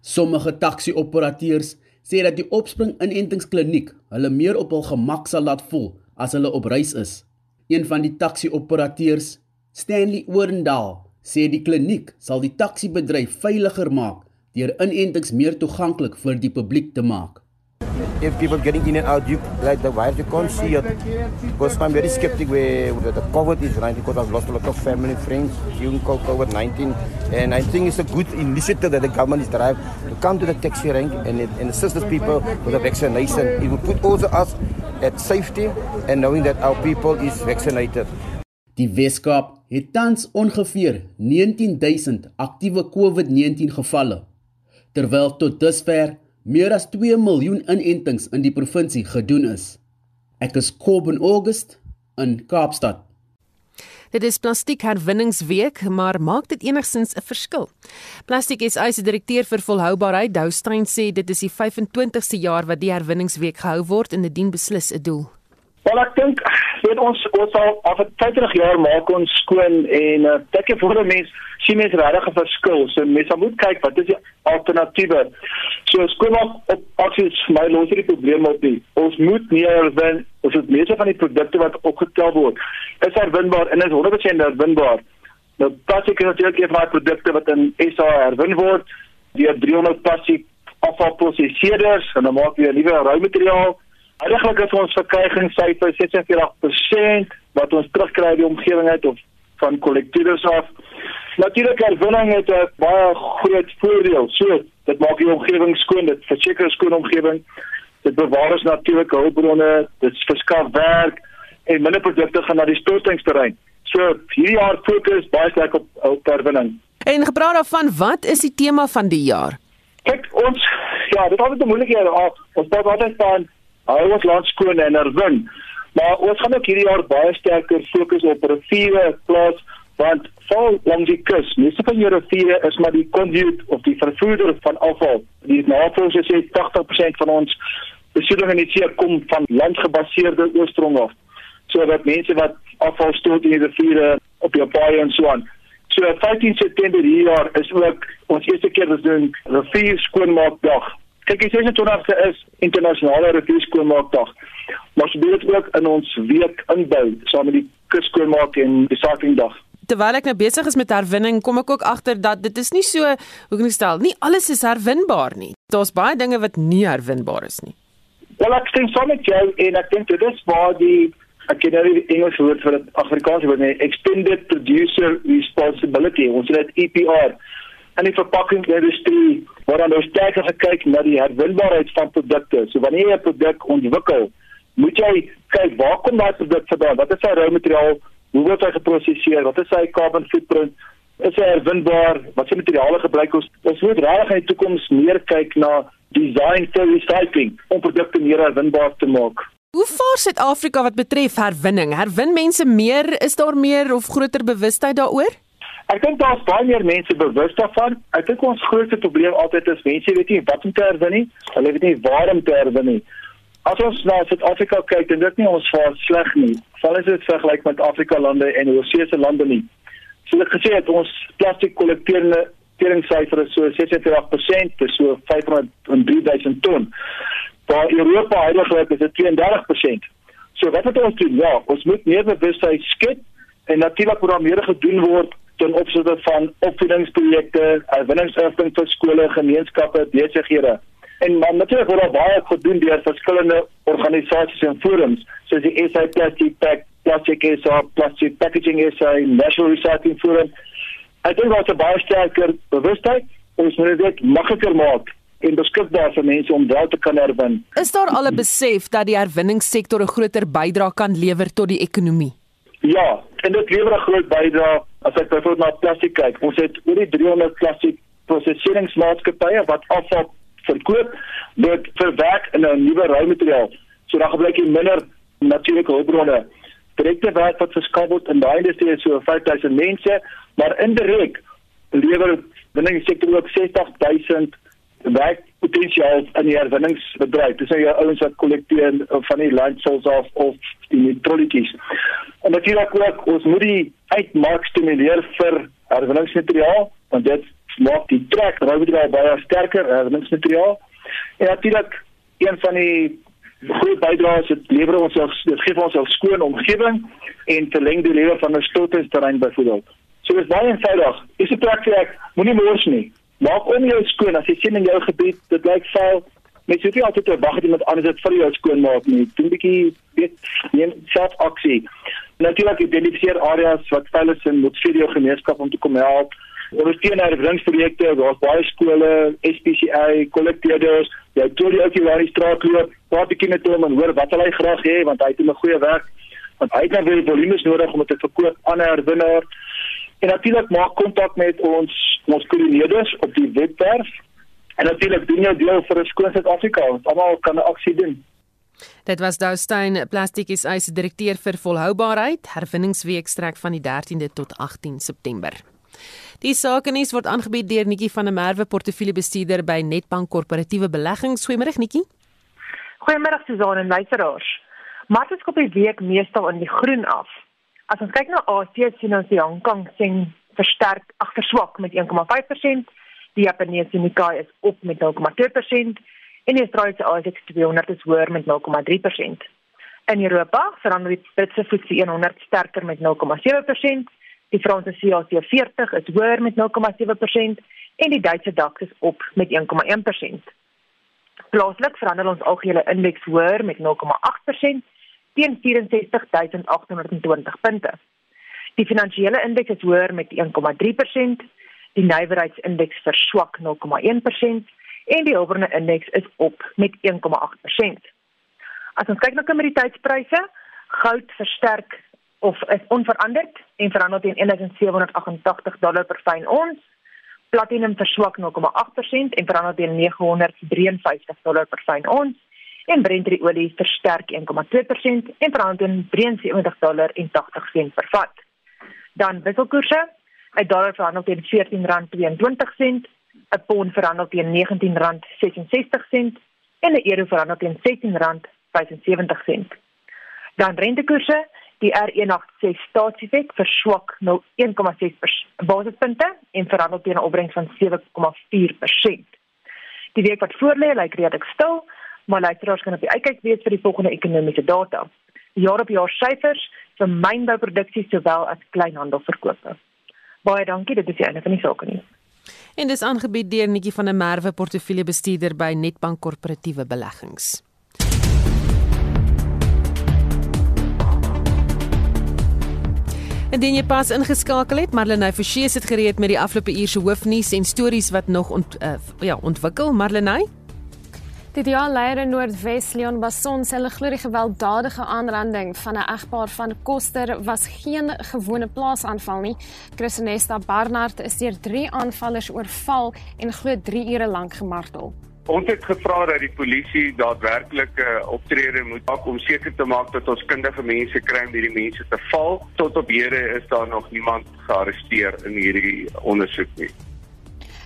Sommige taxi-operateurs sê dat die opspring inentingskliniek hulle meer op hul gemak sal laat voel as hulle op reis is. Een van die taxi-operateurs, Stanley Oorendal, sê die kliniek sal die taxi-bedryf veiliger maak deur inentings meer toeganklik vir die publiek te maak. If people getting in and out, you like the virus, you can't see it. Because I'm very skeptic where the COVID is right because I've lost a lot of family friends during COVID-19. And I think it's a good initiative that the government is driving to come to the taxi rank and, and assist those people with the vaccination. It will put also us at safety and knowing that our people is vaccinated. Die Weskaap het tans ongeveer 19000 aktiewe COVID-19 gevalle, terwyl tot dusver meer as 2 miljoen inentings in die provinsie gedoen is. Ek is Kobben August in Kaapstad. Dit is Plastiek Herwinningsweek, maar maak dit enigstens 'n verskil? Plastiek SA se direkteur vir volhoubaarheid, Doustein, sê dit is die 25ste jaar wat die herwinningsweek gehou word en dit dien beslis 'n doel. Wel ek dink weet ons ons al af 50 jaar maak ons skoon en uh, dink jy vir 'n mens sien mens regtig 'n verskil. So mense moet kyk wat is die alternatiewe. So skoonmaak op aksies my los hierdie probleme op nie. Ons moet meer wen ons het meeste van die produkte wat opgetel word is herwinbaar en is 100% herwinbaar. Nou plastiek is natuurlik van die produkte wat in SA herwin word deur 300 plastiek afvalprosesseerders en dan maak jy 'n nuwe roumateriaal Eigenlijk is ons verkrygingssyfer 46% wat ons terugkry uit die omgewing uit of van kollektiewe af. Natuurlik herwinning het 'n baie groot voordeel. So, dit maak die omgewing skoon, dit verseker 'n skoon omgewing. Dit bewaar ons natuurlike hulpbronne, dit verskaf werk en minder produkte gaan na die stortingsterrein. So, hierdie jaar fokus baie sterk op op herwinning. En gepraat daarvan, wat is die tema van die jaar? Kyk, ons ja, dit is altyd 'n moeilike jaar. Ons praat altyd van hou ons land skoon en herwin. Maar ons gaan ook hierdie jaar baie sterker fokus op riviere, plaas want val langs die kus. Meeste van hierdie riviere is maar die conduit of die vervoerder van afval. Die navorsers sê 80% van ons besoedeling in die see kom van landgebaseerde oorsprong af. So dat mense wat afval stoot in die riviere op die paai en so aan. So 15 September hierdie jaar is ook ons eerste keer wat doen rivier skoonmaakdag. Kyk, die 26ste is internasionale rivierskoonmaakdag. Maar ons doen dit ook in ons week inbou saam met die kusskoonmaak en recyclingdag. terwyl ek nou besig is met herwinning, kom ek ook agter dat dit is nie so, hoe kan ek stel, nie alles is herwinbaar nie. Daar's baie dinge wat nie herwinbaar is nie. Wel ek stem saam met jou en ek dink dit is waar die ek ken nou die Engelse woord vir dit Afrikaans woord nee, extended producer responsibility. Ons sê dit EPR. En die verpakkingsindustrie waar dan nou sterker gekyk na die herwinbaarheid van produkte. So wanneer jy 'n produk ontwikkel, moet jy kyk waar kom daai produk vandaan? Wat is sy rou materiaal? Hoe word hy geproseseer? Wat is sy carbon footprint? Is hy herwinbaar? Wat se materiale gebruik ons? Ons moet regtig in die toekoms meer kyk na design for recycling om produkte meer herwinbaar te maak. Hoe vaar Suid-Afrika wat betref herwinning? Herwin mense meer? Is daar meer of groter bewustheid daaroor? Ek dink daar's baie meer mense bewus daarvan. Ek dink ons grootste probleem altyd is mense weet nie wat om te herwin nie. Hulle weet nie waar om te herwin nie. As ons na Suid-Afrika kyk, dan dit nie ons vaar sleg nie. Val as dit vergelyk met Afrika lande en Oseane lande nie. So ek gesê het ons plastiek kollekteerende teringssyfer is so 46%, dis so 503 000 ton waar Europa heiliglik is dit 32%. So wat moet ons doen? Ja, ons moet meer bewustheid skep en natuurlik moet daar meer gedoen word ten opsigte van opvoedingsprojekte, herwinningserfenis vir skole, gemeenskappe, besighede. En maar natuurlik word daar baie gedoen deur verskillende organisasies en forums soos die SA Plastic Pack, Plastic SA, Plastic Packaging SA, National Recycling Forum. Ek dink daar is baie sterker bewustheid ons moet dit makliker maak en beskikbaar vir mense om wel te kan herwin. Is daar al 'n besef dat die herwinningssektor 'n groter bydrae kan lewer tot die ekonomie? Ja, en dit lewer 'n groot bydrae as ek byvoorbeeld na plastiek kyk. Ons het oor die 300 plastiek proseseringsmaatskappye wat afval verkoop dit verwerk in 'n nuwe roumateriaal. So dan gebruik jy minder natuurlike hulpbronne. Direkte werk wat verskaf word in daai industrie is so 5000 mense, maar indirek lewer binne die sektor ook 60000 werkpotensiaal in die herwinningsbedryf. Dis nou jou ouens wat kollekteer van die landsels af of die metrolitjies. En natuurlik ook ons moet die uitmark stimuleer vir herwinningsmateriaal want dit maak die trek roumateriaal baie sterker herwinningsmateriaal. En natuurlik een van die groot bydraes dit lewer ons ons dit gee ons 'n skoon omgewing en verleng die lewe van 'n stotterterrein byvoorbeeld. So dis baie eenvoudig. Is 'n plek vir ek moenie mors nie. Maak om jou skoon as jy sien in jou gebied dit lyk vuil. Mens hoef nie altyd te wag dat iemand anders dit vir jou skoon maak nie. Doen 'n bietjie weet neem self aksie. Natuurlik identifiseer areas wat vuil is en moet vir jou gemeenskap om te kom help. Ondersteun herwinningsprojekte, daar's baie skole, SPCA, kollekteerders, jy toer jy ook hier waar die straat loop, praat bietjie met hom en hoor wat hy graag hê want hy doen 'n goeie werk. Want hy het nou weer volumes nodig om dit te verkoop aan 'n herwinner. En natuurlik maak kontak met ons ons kollegas op die webwerf. En natuurlik doen jou deel vir 'n skoon Suid-Afrika. Ons almal kan 'n aksie doen. Dit was Doustein Plastiek is hy se direkteur vir volhoubaarheid. Herwinningsweek strek van die 13de tot 18 September. Die sakenuus word aangebied deur Nikki van der Merwe, portefeuljebestuurder by Netbank Korporatiewe Beleggings. Goeiemôre Nikki. Goeiemôre Suzan en luisteraars. Markte skop die week meestal in die groen af. As ons kyk na Asië, sien ons die Hong Kong sien versterk agterswak met 1,5%, die Japaneese Nikkei is op met 0,2% en die Australiese ASX 200 is hoër met 0,3%. In Europa verander die Britse FTSE 100 sterker met 0,7%, die Franse CAC 40 is hoër met 0,7% en die Duitse DAX is op met 1,1%. Plaaslik verander ons algehele indeks hoër met 0,8% teen 64820 punte. Die finansiële indeks is hoër met 1,3%, die nywerheidsindeks verswak 0,1% en die hulpbronne indeks is op met 1,8%. As ons kyk na kommoditeitspryse, goud versterk of is onveranderd en verhandel teen 1788 dollar per fyn ons. Platinum verswak 0,8% en verhandel teen 953 dollar per fyn ons en Brent olie versterk 1,2% en verhandel teen 73 dollar en 80 sent per vat. Dan wisselkoerse, 'n dollar verhandel teen R14.22, 'n pond verhandel teen R19.66 en 'n euro verhandel teen R16.75. Dan rentekoerse, die R186 staatsefek verswak nou 1,6 basispunte en verhandel teen 'n opbrengs van 7,4%. Die week wat voorlê lyk redelik stil maar luisteraars kan op die uitkyk wees vir die volgende ekonomiese data. Jaar op jaar syfers vir mynbouproduksie sowel as kleinhandelverkope. Baie dankie, dit is die einde van die sake nie. En dis aangebied deur Netjie van der Merwe, portefeuljebestuurder by Netbank Korporatiewe Beleggings. Indien jy pas ingeskakel het, Marlene Forsie het gereed met die afgelope uur se hoofnuus en stories wat nog ont, uh, ja, ontwikkel. Marlene Die diaalleier in Noordwes Leon Basson sê hulle glo die gewelddadige aanranding van 'n egpaar van Koster was geen gewone plaasaanval nie. Christenesta Barnard is deur drie aanvallers oorval en glo 3 ure lank gemartel. Ons het gevra dat die polisie daadwerklik 'n eh, optrede moet maak om seker te maak dat ons kundige mense kry om hierdie mense te val. Tot op hede is daar nog niemand gearresteer in hierdie ondersoek nie.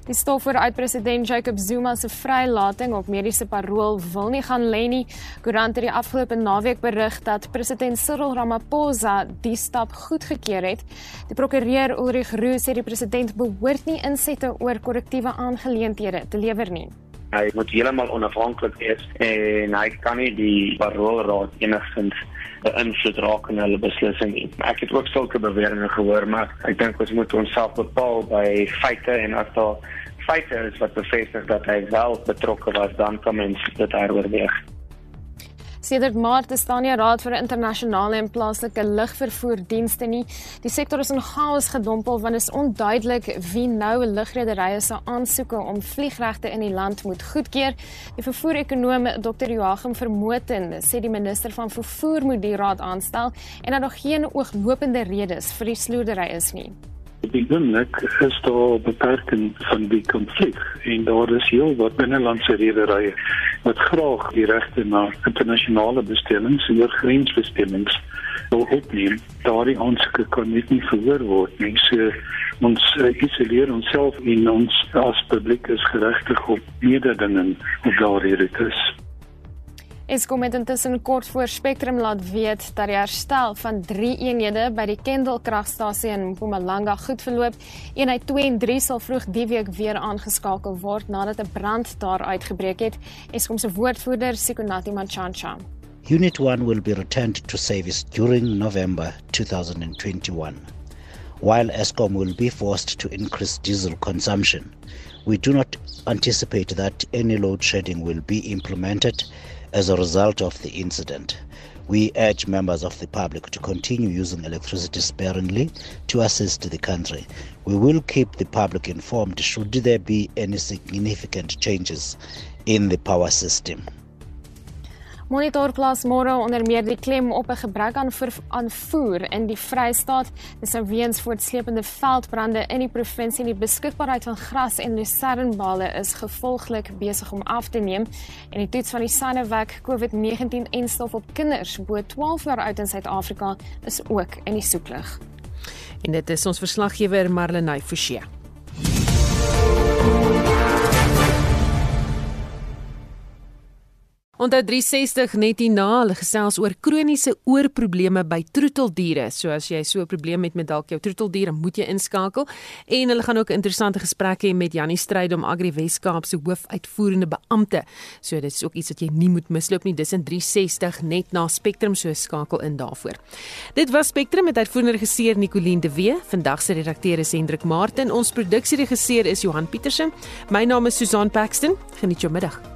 Die stof voor uitpresident Jacob Zuma se vrylating op mediese parol wil nie gaan lê nie. Koerant het die afgelope naweek berig dat president Cyril Ramaphosa die stap goedgekeur het. Die prokureur Ulrich Roux sê die president behoort nie insette oor korrektiewe aangeleenthede te lewer nie. Hy moet heeltemal onafhanklik wees en hy kan nie die parolraad enigstens beïnvloed raak in hulle beslissing nie. Ek het ook sulke beweringe gehoor, maar ek dink ons moet onsself bepaal by feite en as daar feite is wat bevestig dat hy wel betrokke was, dan kan mens dit heroorweeg. Sedert Maart staan nie 'n raad vir internasionale en plaaslike lugvervoerdienste nie. Die sektor is in chaos gedompel want dit is onduidelik wie nou lugrederye se aansoeke om vliegregte in die land moet goedkeur. Die vervoerekonoom Dr. Joachim Vermoten sê die minister van vervoer moet die raad aanstel en dat daar geen ooglopende redes vir die sloerdery is nie. Die oomblik is daar beperking van die konflik en daar is heel wat binnelandse rederye wat graag die regte na internasionale bestellings en grensbestellings wil opneem. Daardie aansoeke kan net nie verhoor word nie. So ons uh, isoleer onsself en ons as publiek is geregtig op mededinging op daardie routes. Eskom het intussen kort voor Spectrum laat weet dat die herstel van 3 eenhede by die Kendal kragstasie in Mpumalanga goed verloop. Eenheid 2 en 3 sal vroeg die week weer aangeskakel word nadat 'n brand daar uitgebreek het. Eskom se woordvoerder, Sikonati Machancha. Unit 1 will be returned to service during November 2021. While Eskom will be forced to increase diesel consumption, we do not anticipate that any load shedding will be implemented as a result of the incident. We urge members of the public to continue using electricity sparingly to assist the country. We will keep the public informed should there be any significant changes in the power system. Monitor plaas môre onder meer die klem op 'n gebrek aan aanvoer in die Vrystaat. Dis nou weens voortsleepende veldbrande in die provinsie en die beskikbaarheid van gras en lucernbale is gevolglik besig om af te neem. En die toets van die Sinovac COVID-19 en stof op kinders bo 12 jaar oud in Suid-Afrika is ook in die soeklig. En dit is ons verslaggewer Marlenae Forsie. Onthou 360 net hierna hulle gesels oor kroniese oorprobleme by troeteldiere. So as jy so 'n probleem het met dalk jou troeteldiere, moet jy inskakel. En hulle gaan ook 'n interessante gesprek hê met Jannie Strydom Agri Weskaap se hoofuitvoerende beampte. So dit is ook iets wat jy nie moet misloop nie. Dis in 360 net na Spectrum so skakel in daarvoor. Dit was Spectrum met uitvoerende regisseur Nicoline de Wee. Vandag se redakteur is Hendrik Martin. Ons produksieregisseur is Johan Pieterse. My naam is Susan Paxton. Geniet jou middag.